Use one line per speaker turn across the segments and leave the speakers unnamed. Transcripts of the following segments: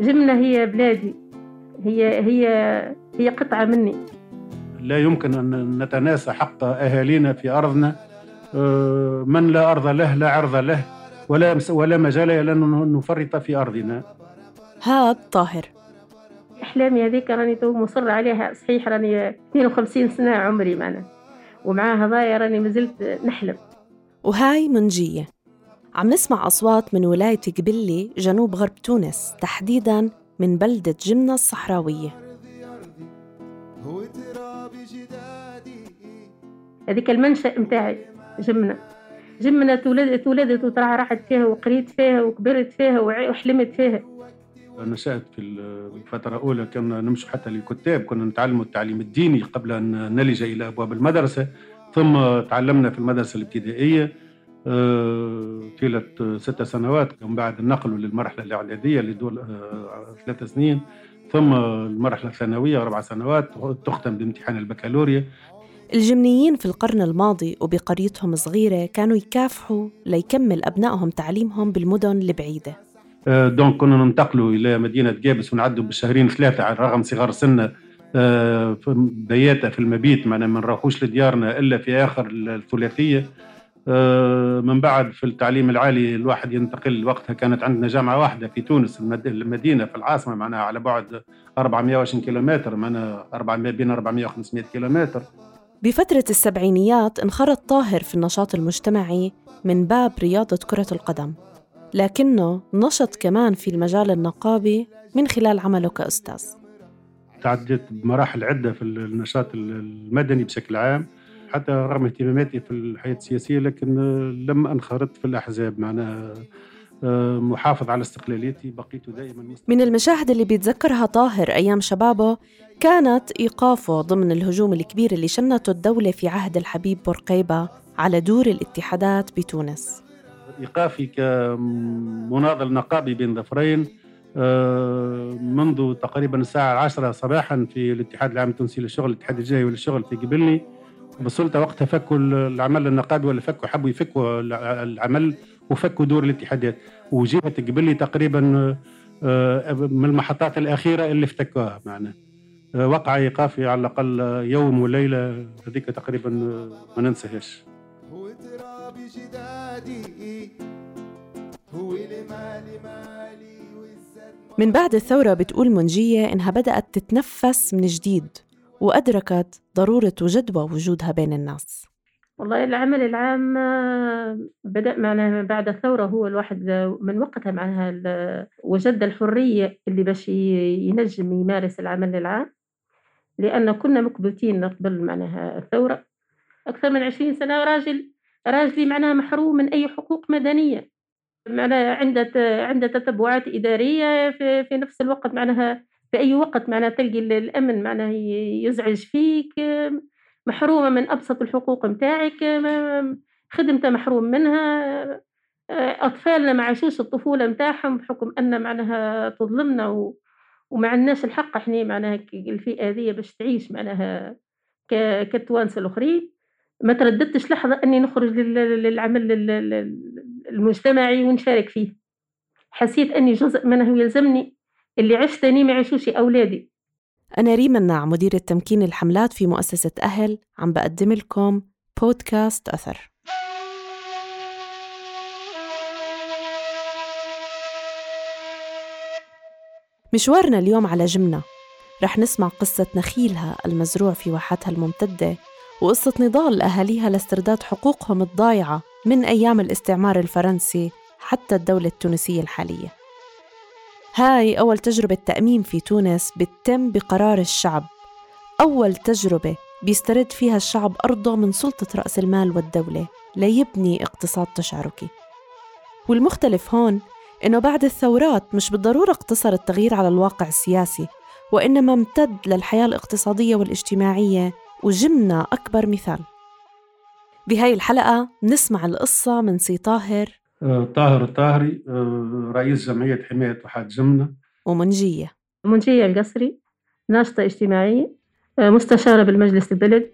جمنة هي بلادي. هي هي هي قطعة مني.
لا يمكن أن نتناسى حق أهالينا في أرضنا. آه، من لا أرض له لا عرض له ولا ولا مجال إلى أن نفرط في أرضنا.
هاد طاهر
أحلامي هذيك راني تو مصر عليها. صحيح راني 52 سنة عمري معنا. ومع هذايا راني مازلت نحلم.
وهاي منجية. عم نسمع أصوات من ولاية قبلي جنوب غرب تونس تحديداً من بلدة جمنة الصحراوية.
هذيك المنشأ متاعي جمنة. جمنة تولدت تولدت راحت فيها وقريت فيها وكبرت فيها وحلمت فيها.
نشأت في الفترة الأولى كنا نمشي حتى للكتاب كنا نتعلم التعليم الديني قبل أن نلج إلى أبواب المدرسة ثم تعلمنا في المدرسة الابتدائية. طيلة ست سنوات من بعد النقل للمرحلة الإعدادية لدول آه، ثلاث سنين. ثم المرحلة الثانوية أربع سنوات تختم بامتحان البكالوريا.
الجمنيين في القرن الماضي وبقريتهم صغيرة كانوا يكافحوا ليكمل أبنائهم تعليمهم بالمدن البعيدة.
آه، دونك كنا ننتقلوا إلى مدينة جابس ونعدوا بالشهرين ثلاثة على رغم صغار سنة بياتة في المبيت معنا ما نروحوش لديارنا إلا في آخر الثلاثية. آه، من بعد في التعليم العالي الواحد ينتقل وقتها كانت عندنا جامعة واحدة في تونس المدينة في العاصمة معناها على بعد 420 كيلومتر معناها 400 بين 400 و 500 كيلومتر.
بفترة السبعينيات انخرط طاهر في النشاط المجتمعي من باب رياضة كرة القدم لكنه نشط كمان في المجال النقابي من خلال عمله كأستاذ.
تعديت بمراحل عدة في النشاط المدني بشكل عام. حتى رغم اهتماماتي في الحياة السياسية لكن لم أنخرط في الأحزاب. معناها آه، محافظ على استقلاليتي بقيت دائما
من المشاهد اللي بيتذكرها طاهر أيام شبابه كانت إيقافه ضمن الهجوم الكبير اللي شنته الدولة في عهد الحبيب بورقيبة على دور الاتحادات بتونس.
إيقافي كمناضل نقابي بين ظفرين آه، منذ تقريبا الساعة العاشرة صباحا في الاتحاد العام التونسي للشغل الاتحاد الجاي للشغل في قبلني. بالسلطه وقتها فكوا العمل النقابي ولا فكوا حبوا يفكوا العمل وفكوا دور الاتحادات وجهه قبلي تقريبا آه، من المحطات الأخيرة اللي افتكوها معنا آه، وقع إيقافي على الأقل يوم وليلة هذيك تقريبا ما ننساهاش هو ترابي جدادي
هو من بعد الثورة بتقول منجية إنها بدأت تتنفس من جديد. وأدركت ضرورة وجدوى وجودها بين الناس.
والله العمل العام بدأ معنا بعد الثورة هو الواحد من وقتها معناها وجد الحرية اللي باش ينجم يمارس العمل العام لأن كنا مكبوتين قبل معناها الثورة أكثر من عشرين سنة راجل راجلي معناها محروم من أي حقوق مدنية. معناها عند عند تتبعات إدارية في, في نفس الوقت معناها في أي وقت معناها تلقي الأمن معناها يزعج فيك محرومة من أبسط الحقوق متاعك خدمته محروم منها أطفالنا ما عاشوش الطفولة متاعهم بحكم أن معناها تظلمنا و... وما عندناش الحق إحنا معناها الفئة هذه باش تعيش معناها ك... كالتوانسة الآخرين. ما ترددتش لحظة أني نخرج للعمل المجتمعي ونشارك فيه. حسيت أني جزء منه يلزمني اللي عشتني ما يعيشوش أولادي.
أنا ريما الناع مديرة تمكين الحملات في مؤسسة أهل. عم بقدم لكم بودكاست أثر. مشوارنا اليوم على جمنة. رح نسمع قصة نخيلها المزروع في واحاتها الممتدة وقصة نضال أهاليها لاسترداد حقوقهم الضايعة من أيام الاستعمار الفرنسي حتى الدولة التونسية الحالية. هاي أول تجربة تأميم في تونس بتتم بقرار الشعب. أول تجربة بيسترد فيها الشعب أرضه من سلطة رأس المال والدولة ليبني اقتصاد تشاركي والمختلف هون إنه بعد الثورات مش بالضرورة اقتصر التغيير على الواقع السياسي وإنما امتد للحياة الاقتصادية والاجتماعية وجمنا أكبر مثال. بهاي الحلقة نسمع القصة من سي طاهر
طاهر الطاهري آه، رئيس جمعية حماية واحات جمنة.
ومنجية.
منجية القصري ناشطة اجتماعية آه، مستشارة بالمجلس البلد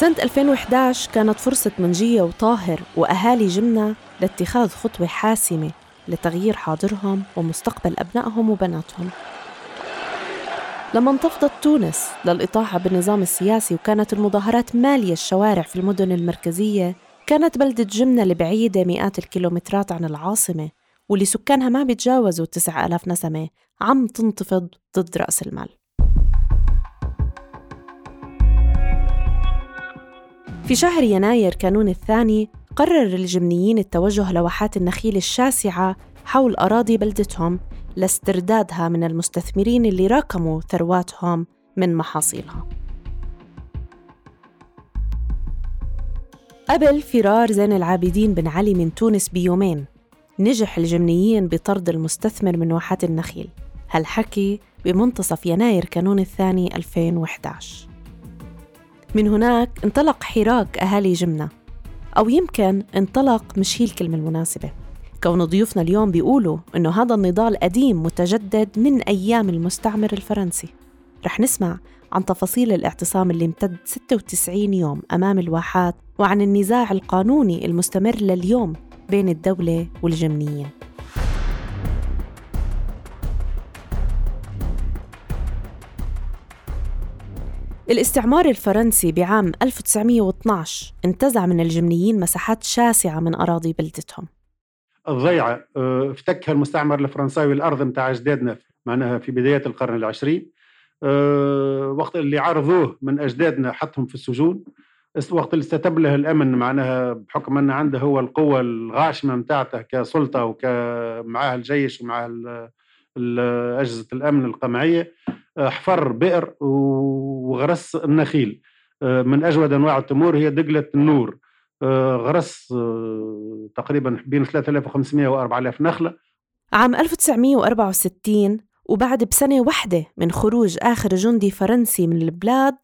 سنة 2011 كانت فرصة منجية وطاهر وأهالي جمنة لاتخاذ خطوة حاسمة لتغيير حاضرهم ومستقبل أبنائهم وبناتهم. لما انتفضت تونس للإطاحة بالنظام السياسي وكانت المظاهرات مالية الشوارع في المدن المركزية كانت بلدة جمنة البعيدة مئات الكيلومترات عن العاصمة واللي سكانها ما بيتجاوزوا 9000 نسمة عم تنتفض ضد رأس المال. في شهر يناير كانون الثاني قرر الجمنيين التوجه لواحات النخيل الشاسعة حول أراضي بلدتهم لاستردادها من المستثمرين اللي راكموا ثرواتهم من محاصيلها. قبل فرار زين العابدين بن علي من تونس بيومين نجح الجمنيين بطرد المستثمر من واحات النخيل. هالحكي بمنتصف يناير كانون الثاني 2011 من هناك انطلق حراك أهالي جمنة أو يمكن انطلق مش هي الكلمة المناسبة. كون ضيوفنا اليوم بيقولوا إنه هذا النضال قديم متجدد من أيام المستعمر الفرنسي. رح نسمع عن تفاصيل الاعتصام اللي امتد 96 يوم أمام الواحات وعن النزاع القانوني المستمر لليوم بين الدولة والجمنيين الاستعمار الفرنسي بعام 1912 انتزع من الجمنيين مساحات شاسعة من أراضي بلدتهم.
الضيعة آه، افتكها المستعمر الفرنساوي الأرض متاع أجدادنا معناها في بداية القرن العشرين. آه، وقت اللي عرضوه من أجدادنا حطهم في السجون. وقت اللي استتب له الأمن معناها بحكم أن عنده هو القوة الغاشمة متاعته كسلطة ومعاه الجيش ومعاه أجهزة الأمن القمعية حفر بئر وغرس النخيل آه، من أجود أنواع التمور هي دقله النور آه، غرس تقريبا بين 3500 و 4000 نخلة.
عام 1964 وبعد بسنة واحدة من خروج آخر جندي فرنسي من البلاد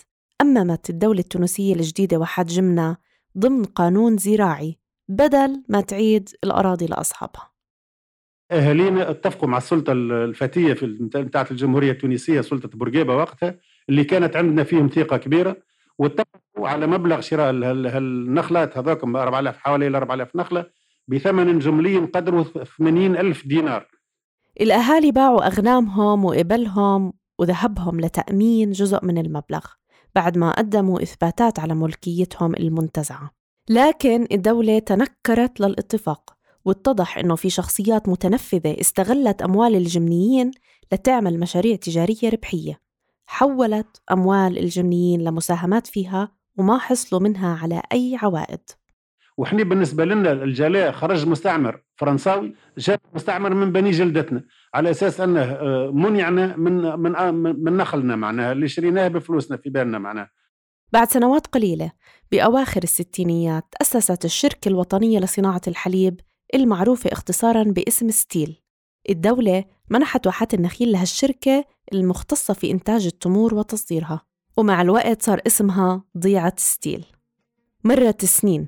أممت الدولة التونسية الجديدة واحات جمنة ضمن قانون زراعي بدل ما تعيد الأراضي لأصحابها.
أهالينا اتفقوا مع السلطة الفتيه في بتاعت الجمهورية التونسية سلطة بورقيبة وقتها اللي كانت عندنا فيهم ثقة كبيرة واتفقوا على مبلغ شراء هالنخلات هذوكم 4000 حوالي 4000 نخلة بثمن جملي قدره 80 ألف دينار.
الأهالي باعوا أغنامهم وإبلهم وذهبهم لتأمين جزء من المبلغ بعد ما قدموا إثباتات على ملكيتهم المنتزعة. لكن الدولة تنكرت للاتفاق. واتضح أنه في شخصيات متنفذة استغلت أموال الجمنيين لتعمل مشاريع تجارية ربحية. حولت أموال الجمنيين لمساهمات فيها وما حصلوا منها على أي عوائد.
وإحنا بالنسبة لنا الجلاء خرج مستعمر فرنساوي جاء مستعمر من بني جلدتنا على أساس أنه آه، منعنا من من آه، من نخلنا معناها اللي شريناه بفلوسنا في بالنا معناها.
بعد سنوات قليلة بأواخر الستينيات تأسست الشركة الوطنية لصناعة الحليب المعروفة اختصارا باسم STIL. الدولة منحت واحات النخيل لهالشركة المختصة في إنتاج التمور وتصديرها ومع الوقت صار اسمها ضيعة STIL. مرت السنين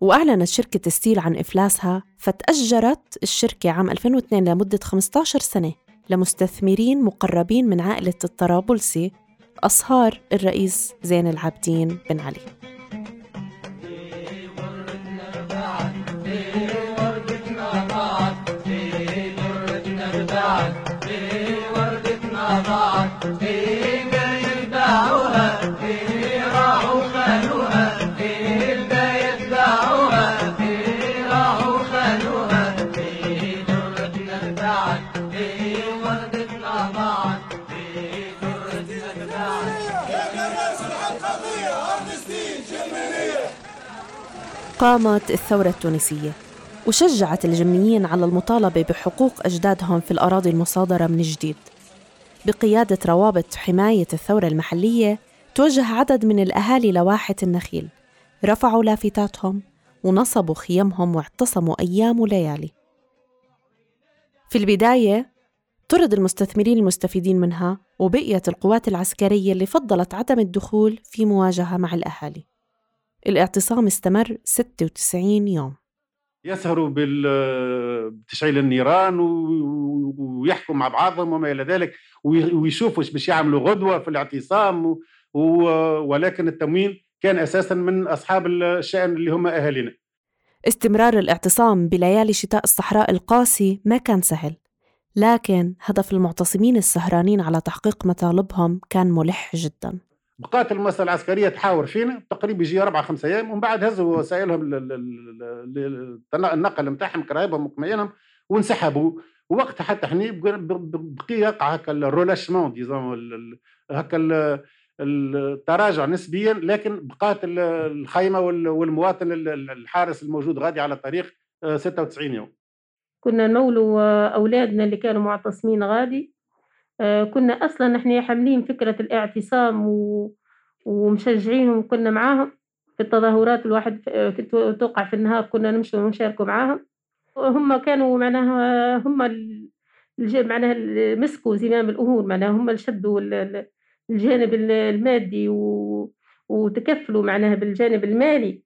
وأعلنت شركة STIL عن إفلاسها فتأجرت الشركة عام 2002 لمدة 15 سنة لمستثمرين مقربين من عائلة الطرابلسي أصهار الرئيس زين العابدين بن علي. قامت الثورة التونسية وشجعت الجمنيين على المطالبة بحقوق أجدادهم في الأراضي المصادرة من جديد. بقيادة روابط حماية الثورة المحلية توجه عدد من الأهالي لواحة النخيل. رفعوا لافتاتهم ونصبوا خيمهم واعتصموا أيام وليالي. في البداية طرد المستثمرين المستفيدين منها وبقيت القوات العسكرية اللي فضلت عدم الدخول في مواجهة مع الأهالي. الاعتصام استمر 96 يوم.
يسهروا بتشعيل النيران ويحكوا مع بعضهم وما إلى ذلك ويشوفوا باش يعملوا غدوة في الاعتصام ولكن التموين كان أساسا من أصحاب الشأن اللي هم أهالينا.
استمرار الاعتصام بليالي شتاء الصحراء القاسي ما كان سهل لكن هدف المعتصمين السهرانين على تحقيق مطالبهم كان ملح جدا.
بقات المؤسسه العسكرية تحاور فينا تقريبا يجي أربع خمس أيام ومن بعد هزوا وسائلهم النقل نتاعهم كرايبهم وقميانهم وانسحبوا. وقتها حتى حني بقي يقع هكا الرولاشمون ديزون هكا التراجع نسبيا لكن بقات الخيمة والمواطن الحارس الموجود غادي على الطريق 96 يوم.
كنا نمولوا أولادنا اللي كانوا معتصمين غادي آه، كنا أصلا نحن حاملين فكرة الاعتصام و... ومشجعين وكنا معاهم في التظاهرات الواحد توقع في النهار كنا نمشي ونشاركوا معاهم. هم كانوا معناها هم معناها مسكوا زمام الأمور معناها هم اللي شدوا الجانب المادي و... وتكفلوا معناها بالجانب المالي.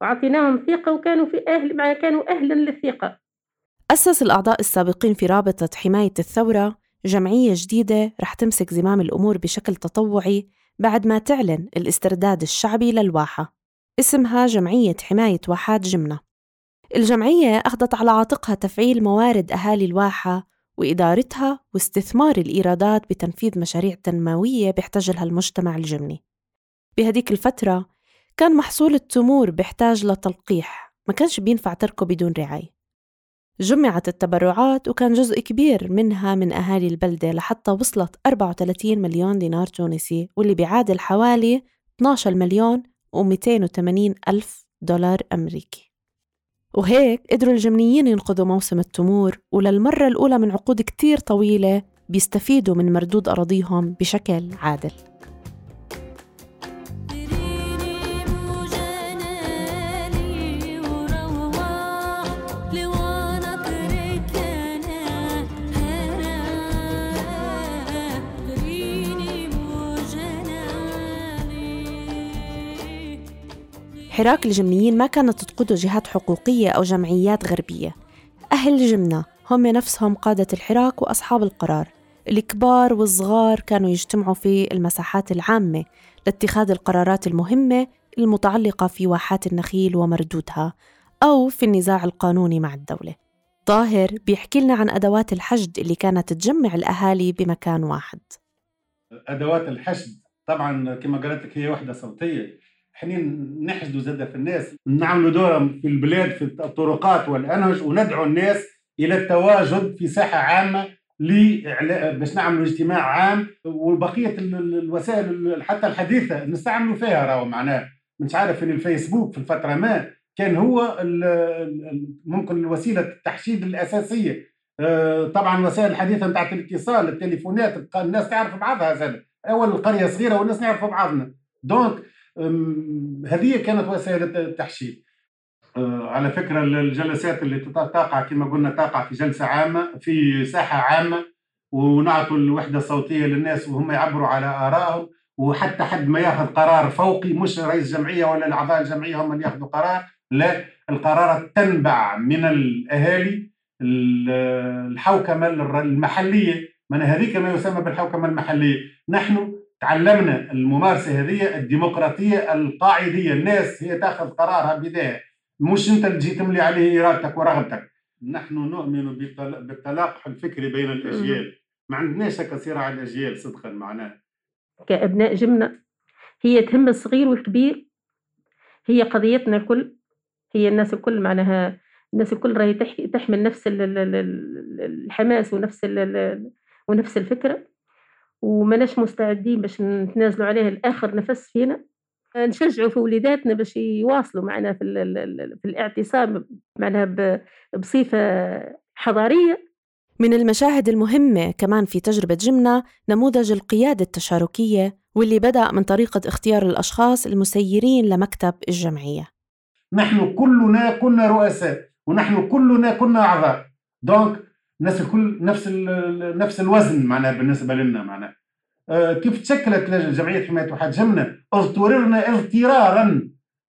وعطيناهم ثقة وكانوا في أهل كانوا أهلا للثقة.
أسس الأعضاء السابقين في رابطة حماية الثورة جمعية جديدة رح تمسك زمام الأمور بشكل تطوعي بعد ما تعلن الاسترداد الشعبي للواحة. اسمها جمعية حماية واحات جمنة. الجمعية أخذت على عاتقها تفعيل موارد أهالي الواحة وإدارتها واستثمار الإيرادات بتنفيذ مشاريع تنموية بيحتاجها المجتمع الجمني. بهديك الفترة كان محصول التمور بيحتاج لتلقيح ما كانش بينفع تركه بدون رعاية. جمعت التبرعات وكان جزء كبير منها من أهالي البلدة لحتى وصلت 34 مليون دينار تونسي واللي بيعادل حوالي 12 مليون و280 ألف دولار أمريكي. وهيك قدروا الجمنيين ينقذوا موسم التمور وللمرة الأولى من عقود كتير طويلة بيستفيدوا من مردود أراضيهم بشكل عادل. حراك الجمنيين ما كانت تقوده جهات حقوقية أو جمعيات غربية. أهل جمنة هم نفسهم قادة الحراك وأصحاب القرار. الكبار والصغار كانوا يجتمعوا في المساحات العامة لاتخاذ القرارات المهمة المتعلقة في واحات النخيل ومردودها أو في النزاع القانوني مع الدولة. طاهر بيحكي لنا عن أدوات الحشد اللي كانت تجمع الأهالي بمكان واحد.
أدوات الحشد طبعا كما قالت لك هي وحدة صوتية. حنين نحشدوا زادة في الناس نعملوا دورة في البلاد في الطرقات والأنهج وندعو الناس إلى التواجد في ساحة عامة باش نعملوا اجتماع عام وبقية الوسائل حتى الحديثة نستعملوا فيها راهو معناه. مش عارف ان الفيسبوك في الفترة ما كان هو ممكن الوسيلة التحشيد الأساسية. آه، طبعا وسائل الحديثة نتاع الاتصال التليفونات الناس تعرف بعضها زاد أول القرية صغيرة والناس نعرفوا بعضنا. دونك هذه كانت وسائل التحشيد أه، على فكرة الجلسات اللي تقع كما قلنا تقع في جلسة عامة في ساحة عامة ونعطوا الوحدة الصوتية للناس وهم يعبروا على آرائهم وحتى حد ما يأخذ قرار فوقي مش رئيس جمعية ولا الأعضاء الجمعية هم اللي يأخذوا قرار لا القرارات تنبع من الأهالي الحوكمة المحلية من هذيك ما يسمى بالحوكمة المحلية. نحن تعلمنا الممارسة هذه الديمقراطية القاعدية. الناس هي تاخذ قرارها بذاتها مش انت اللي تجي تملي عليه إرادتك ورغبتك. نحن نؤمن بالتلاقح الفكري بين الأجيال. ما عندناش هكا صراع الاجيال صدقا معناه
كأبناء جمنه هي تهم الصغير والكبير هي قضيتنا الكل. هي الناس الكل معناها الناس الكل راهي تحمل نفس الحماس ونفس ونفس الفكرة. وماناش مستعدين باش نتنازلوا عليه لآخر نفس فينا. نشجعوا في وليداتنا باش يواصلوا معنا في, في الاعتصام معناها بصفة حضارية.
من المشاهد المهمة كمان في تجربة جمنة نموذج القيادة التشاركية واللي بدأ من طريقة اختيار الأشخاص المسيرين لمكتب الجمعية.
نحن كلنا كنا رؤساء ونحن كلنا كنا أعضاء. donc الناس الكل نفس نفس الوزن معناها بالنسبة لنا معناها. آه كيف تشكلت جمعية حماية واحة جمنا؟ اضطررنا اضطرارا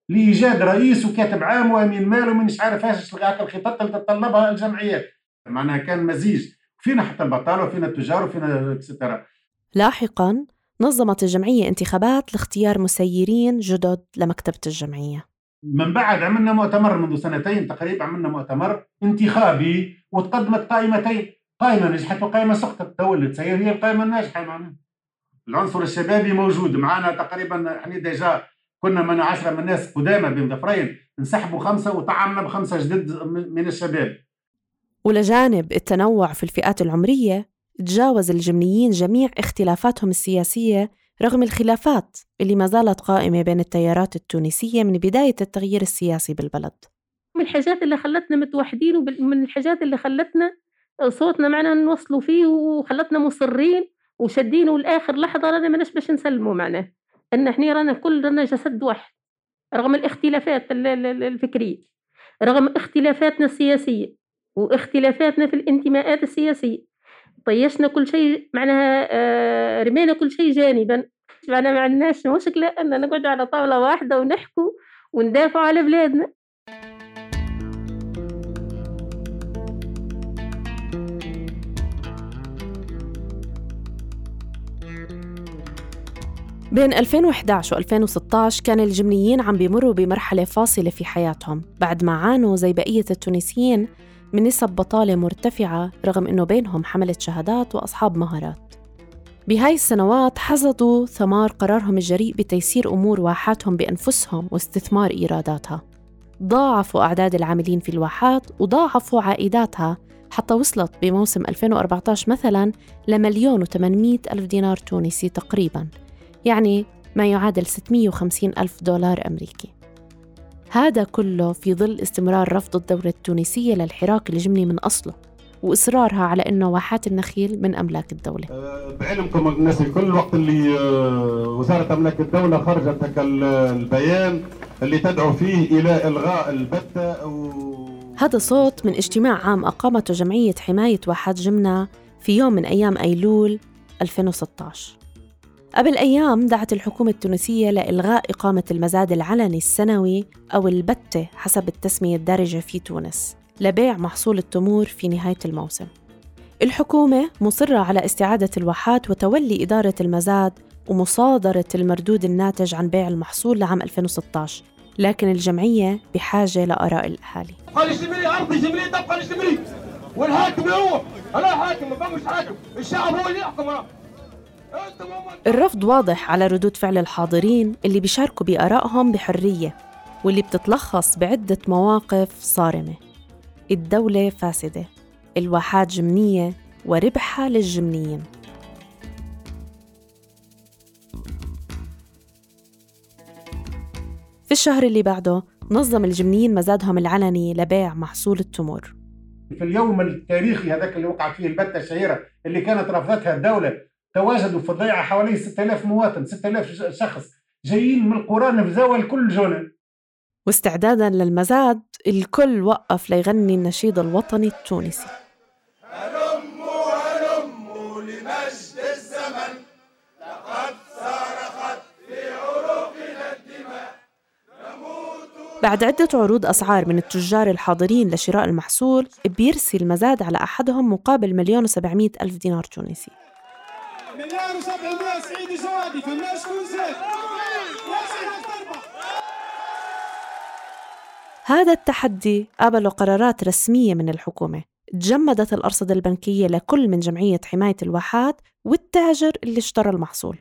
لإيجاد رئيس وكاتب عام وأمين مال ومش عارف إيش الخطط اللي تتطلبها الجمعيات معناها كان مزيج. فينا حتى البطالة وفينا التجار وفينا et cetera
لاحقا نظمت الجمعية انتخابات لاختيار مسيرين جدد لمكتبة الجمعية.
من بعد عملنا مؤتمر منذ سنتين تقريبا عملنا مؤتمر انتخابي وتقدمت قائمتين قائمة نجحت وقائمة سقطت. تو اللي تسير هي القائمة الناجحة معنا العنصر الشبابي موجود. معنا تقريبا إحنا déjà كنا من عشرة من الناس قدامى بين ظفرين انسحبوا خمسة وطعمنا بخمسة جدد من الشباب.
ولجانب التنوع في الفئات العمرية تجاوز الجمنيين جميع اختلافاتهم السياسية رغم الخلافات اللي ما زالت قائمة بين التيارات التونسية من بداية التغيير السياسي بالبلد.
من الحاجات اللي خلتنا متوحدين ومن الحاجات اللي خلتنا صوتنا معنا نوصلوا فيه وخلتنا مصرين وشادينه لآخر لحظة رانا ماناش باش نسلموا معناه. إن إحنا رانا كل رانا جسد واحد رغم الاختلافات الفكرية رغم اختلافاتنا السياسية واختلافاتنا في الانتماءات السياسية. طيشنا كل شيء معناها آه، رمينا كل شيء جانبا. معنا ما عندناش مشكلة أن نقعد على طاولة واحدة ونحكوا وندافعوا على بلادنا.
بين 2011 و 2016 كان الجمنيين عم بيمروا بمرحلة فاصلة في حياتهم بعد ما عانوا زي بقية التونسيين من نسب بطالة مرتفعة رغم إنه بينهم حملة شهادات وأصحاب مهارات. بهاي السنوات حصدوا ثمار قرارهم الجريء بتيسير أمور واحاتهم بأنفسهم واستثمار إيراداتها. ضاعفوا أعداد العاملين في الواحات وضاعفوا عائداتها حتى وصلت بموسم 2014 مثلا لمليون وثمانمائة ألف دينار تونسي تقريبا. يعني ما يعادل 650 ألف دولار أمريكي. هذا كله في ظل استمرار رفض الدولة التونسية للحراك الجمني من أصله وإصرارها على أنه واحات النخيل من أملاك الدولة.
أه، بعلمكم الناس الكل وقت اللي أه، وزارة أملاك الدولة خرجت هكا البيان اللي تدعو فيه إلى إلغاء البتة و...
هذا صوت من اجتماع عام أقامته جمعية حماية واحات جمنة في يوم من أيام أيلول 2016 قبل أيام دعت الحكومة التونسية لإلغاء إقامة المزاد العلني السنوي أو البتة حسب التسمية الدارجة في تونس لبيع محصول التمور في نهاية الموسم. الحكومة مصرة على استعادة الواحات وتولي إدارة المزاد ومصادرة المردود الناتج عن بيع المحصول لعام 2016 لكن الجمعية بحاجة لآراء الأهالي.
تبقى والحاكم هو أنا حاكم ما حاكم. الشعب هو اللي يحكم.
الرفض واضح على ردود فعل الحاضرين اللي بيشاركوا بآرائهم بحرية واللي بتتلخص بعدة مواقف صارمة. الدولة فاسدة الواحات جمنية وربحها للجمنيين. في الشهر اللي بعده نظم الجمنيين مزادهم العلني لبيع محصول التمور.
في اليوم التاريخي هذاك اللي وقعت فيه البتة الشهيرة اللي كانت رفضتها الدولة تواجدوا في الضيعة حوالي 6000 مواطن 6000 شخص جايين من القرى نفذوا الكل جونا
واستعدادا للمزاد الكل وقف ليغني النشيد الوطني التونسي. بعد عدة عروض أسعار من التجار الحاضرين لشراء المحصول بيرسي المزاد على أحدهم مقابل مليون وسبعمائة ألف دينار تونسي. مليار و700 سعيد جوادي فماش كون زاد هذا التحدي قابله قرارات رسمية من الحكومة. تجمدت الأرصدة البنكية لكل من جمعية حماية الواحات والتاجر اللي اشترى المحصول.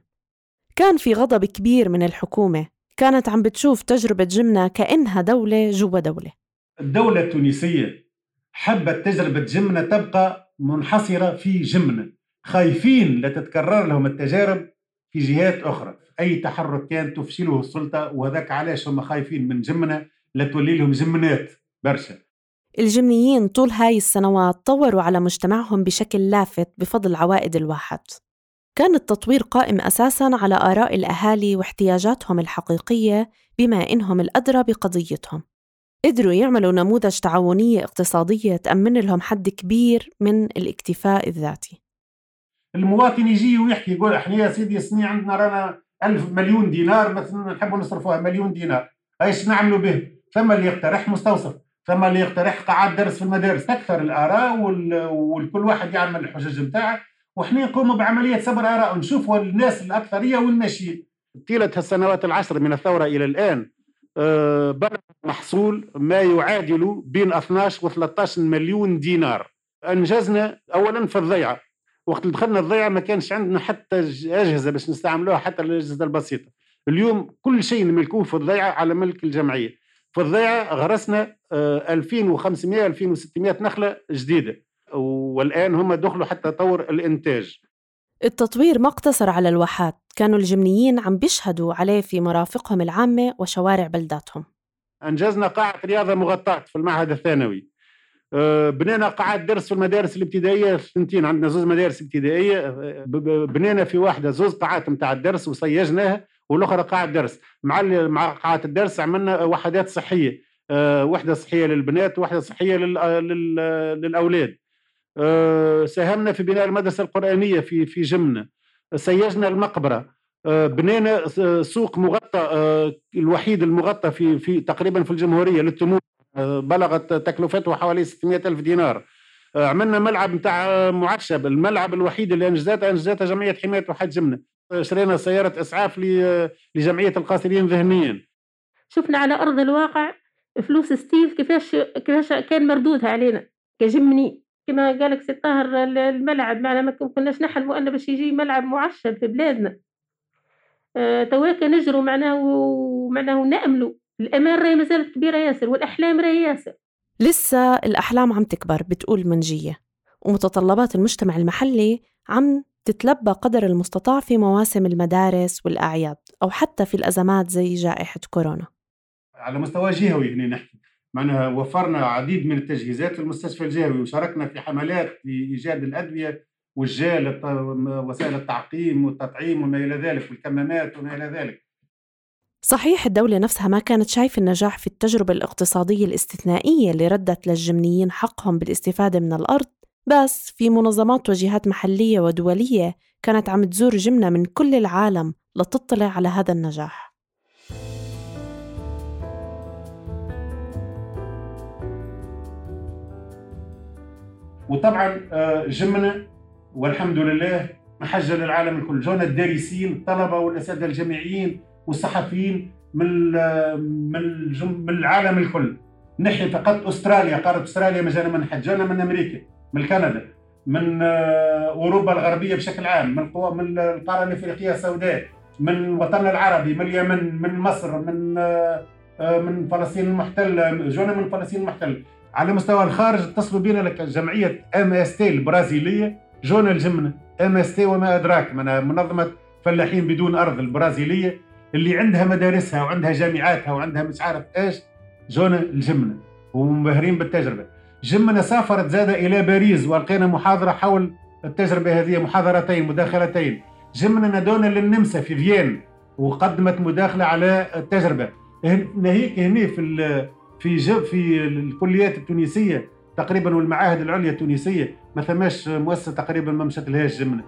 كان في غضب كبير من الحكومة. كانت عم بتشوف تجربة جمنة كأنها دولة جوا دولة.
الدولة التونسية حبت تجربة جمنة تبقى منحصرة في جمنة. خايفين لا تتكرر لهم التجارب في جهات أخرى. أي تحرك كان تفشله السلطة وهذاك علاش هم خايفين من جمنة لا تولي لهم جمنات برشا.
الجمنيين طول هاي السنوات طوروا على مجتمعهم بشكل لافت بفضل عوائد الواحد. كان التطوير قائم أساساً على آراء الأهالي واحتياجاتهم الحقيقية بما إنهم الأدرى بقضيتهم. قدروا يعملوا نموذج تعاونية اقتصادية تأمن لهم حد كبير من الاكتفاء الذاتي.
المواطن يجي ويحكي يقول إحنا يا سيدي سني عندنا رانا ألف مليون دينار مثلا نحبوا نصرفوها مليون دينار. إيش نعملوا به؟ ثم اللي يقترح مستوصف ثم اللي يقترح قاعات درس في المدارس. تكثر الآراء والكل واحد يعمل الحجج نتاعه وحنا نقوموا بعملية صبر آراء. ونشوفوا الناس الأكثرية والماشيين طيلة السنوات العشر من الثورة إلى الآن آه، بلغ محصول ما يعادل بين 12 و 13 مليون دينار. أنجزنا اولا في الضيعة. وقت اللي دخلنا الضيعة ما كانش عندنا حتى أجهزة باش نستعملوها حتى الأجهزة البسيطة. اليوم كل شيء نملكوه في الضيعة على ملك الجمعية. في الضيعة غرسنا 2500 آه، 2600 نخلة جديدة. والآن هم دخلوا حتى طور الإنتاج.
التطوير ما اقتصر على الواحات. كانوا الجمنيين عم بيشهدوا عليه في مرافقهم العامة وشوارع بلداتهم.
أنجزنا قاعة رياضة مغطاة في المعهد الثانوي. بنينا قاعة درس في المدارس الابتدائية ثنتين عندنا زوز مدارس ابتدائية آه، بنينا في واحدة زوز قاعات نتاع الدرس وصيجناها والأخرى قاعة درس. مع مع قاعة الدرس عملنا وحدات صحية آه، وحدة صحية للبنات وحدة صحية للأولاد. ساهمنا في بناء المدرسة القرآنية في في جمنة سيجنا المقبرة. بنينا سوق مغطى الوحيد المغطى في في تقريبا في الجمهورية للتمور بلغت تكلفته حوالي 600 ألف دينار. عملنا ملعب نتاع معشب. الملعب الوحيد اللي انجزته انجزته جمعية حماية وحد جمنه شرينا سيارة إسعاف لجمعية القاصرين ذهنيا
شفنا على أرض الواقع فلوس ستيل كيفاش كيفاش كان مردودها علينا. كجمني كما قالك سي طاهر الملعب معنا ما كناش نحلموا أن باش يجي ملعب معشب في بلادنا. آه نجروا معناه ومعناه ناملوا الأمان راهي مازالت كبيرة ياسر والأحلام راهي ياسر.
لسه الأحلام عم تكبر بتقول منجية ومتطلبات المجتمع المحلي عم تتلبى قدر المستطاع في مواسم المدارس والأعياد أو حتى في الأزمات زي جائحة كورونا.
على مستوى جهوي هنا نحكي. معناها وفرنا عديد من التجهيزات في المستشفى الجهوي وشاركنا في حملات في إيجاد الأدوية والجال وسائل التعقيم والتطعيم وما إلى ذلك والكمامات وما إلى ذلك.
صحيح الدولة نفسها ما كانت شايفة النجاح في التجربة الاقتصادية الاستثنائية اللي ردت للجمنيين حقهم بالاستفادة من الأرض بس في منظمات وجهات محلية ودولية كانت عم تزور جمنة من كل العالم لتطلع على هذا النجاح.
وطبعا آه، جمنة والحمد لله محجة للعالم الكل. جونا الدارسين الطلبة والأساتذة الجامعيين والصحفيين من من من العالم الكل. نحي فقط أستراليا قارة أستراليا ما من حد جانا من أمريكا من كندا من آه، أوروبا الغربية بشكل عام من من القارة الأفريقية السوداء من وطننا العربي من اليمن من مصر من آه، آه، من فلسطين المحتله جونا من فلسطين المحتله على مستوى الخارج اتصلوا بنا لك جمعية MST البرازيلية جونا الجمنه MST وما أدراك منظمة فلاحين بدون أرض البرازيلية. اللي عندها مدارسها وعندها جامعاتها وعندها مش عارف إيش جونا الجمنة ومنبهرين بالتجربة. جمنا سافرت زاد إلى باريس والقينا محاضرة حول التجربة هذه محاضرتين مداخلتين. جمنا نادونا للنمسا في فيين وقدمت مداخلة على التجربة. ناهيك هنا في في في الكليات التونسية تقريبا والمعاهد العليا التونسية ما ثماش مؤسسة تقريبا ما مشت لهاش جمنة.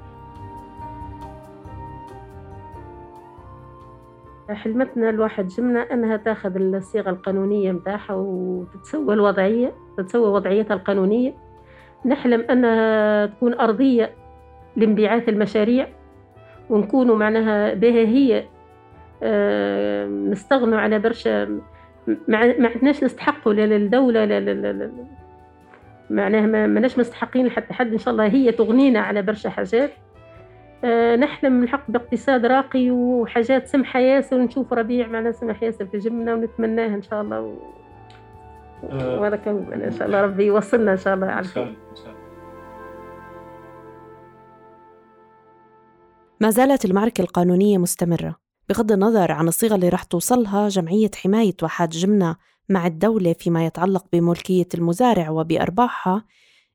حلمتنا الواحد جمنا أنها تاخذ الصيغة القانونية متاعها وتتسوى الوضعية تتسوى وضعيتها القانونية. نحلم أنها تكون أرضية لانبعاث المشاريع ونكونوا معناها بها هي آه، نستغنوا على برشا ما عندناش نستحقوا لا للدولة لا لا معناها ما ماناش مستحقين لحتى حد إن شاء الله هي تغنينا على برشا حاجات. نحلم الحق باقتصاد راقي وحاجات سمحة ياسر ونشوف ربيع معنا سمح ياسر في جبنا ونتمناه إن شاء الله و... آه. وهذا كان إن شاء الله ربي يوصلنا إن شاء الله على خير
ما زالت المعركة القانونية مستمرة بغض النظر عن الصيغة اللي رح توصلها جمعية حماية واحات جمنة مع الدولة فيما يتعلق بملكية المزارع وبأرباحها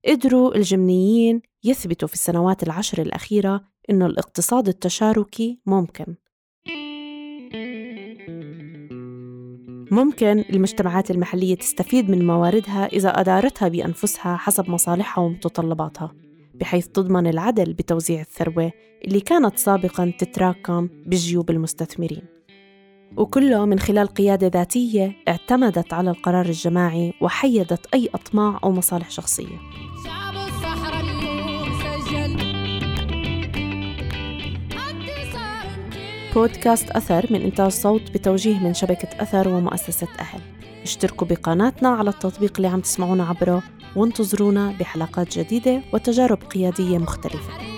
قدروا الجمنيين يثبتوا في السنوات العشر الأخيرة إنه الاقتصاد التشاركي ممكن. ممكن المجتمعات المحلية تستفيد من مواردها إذا أدارتها بأنفسها حسب مصالحها ومتطلباتها بحيث تضمن العدل بتوزيع الثروة اللي كانت سابقاً تتراكم بجيوب المستثمرين. وكله من خلال قيادة ذاتية اعتمدت على القرار الجماعي وحيدت أي أطماع أو مصالح شخصية. بودكاست أثر من إنتاج صوت بتوجيه من شبكة أثر ومؤسسة أهل. اشتركوا بقناتنا على التطبيق اللي عم تسمعونا عبره وانتظرونا بحلقات جديدة وتجارب قيادية مختلفة.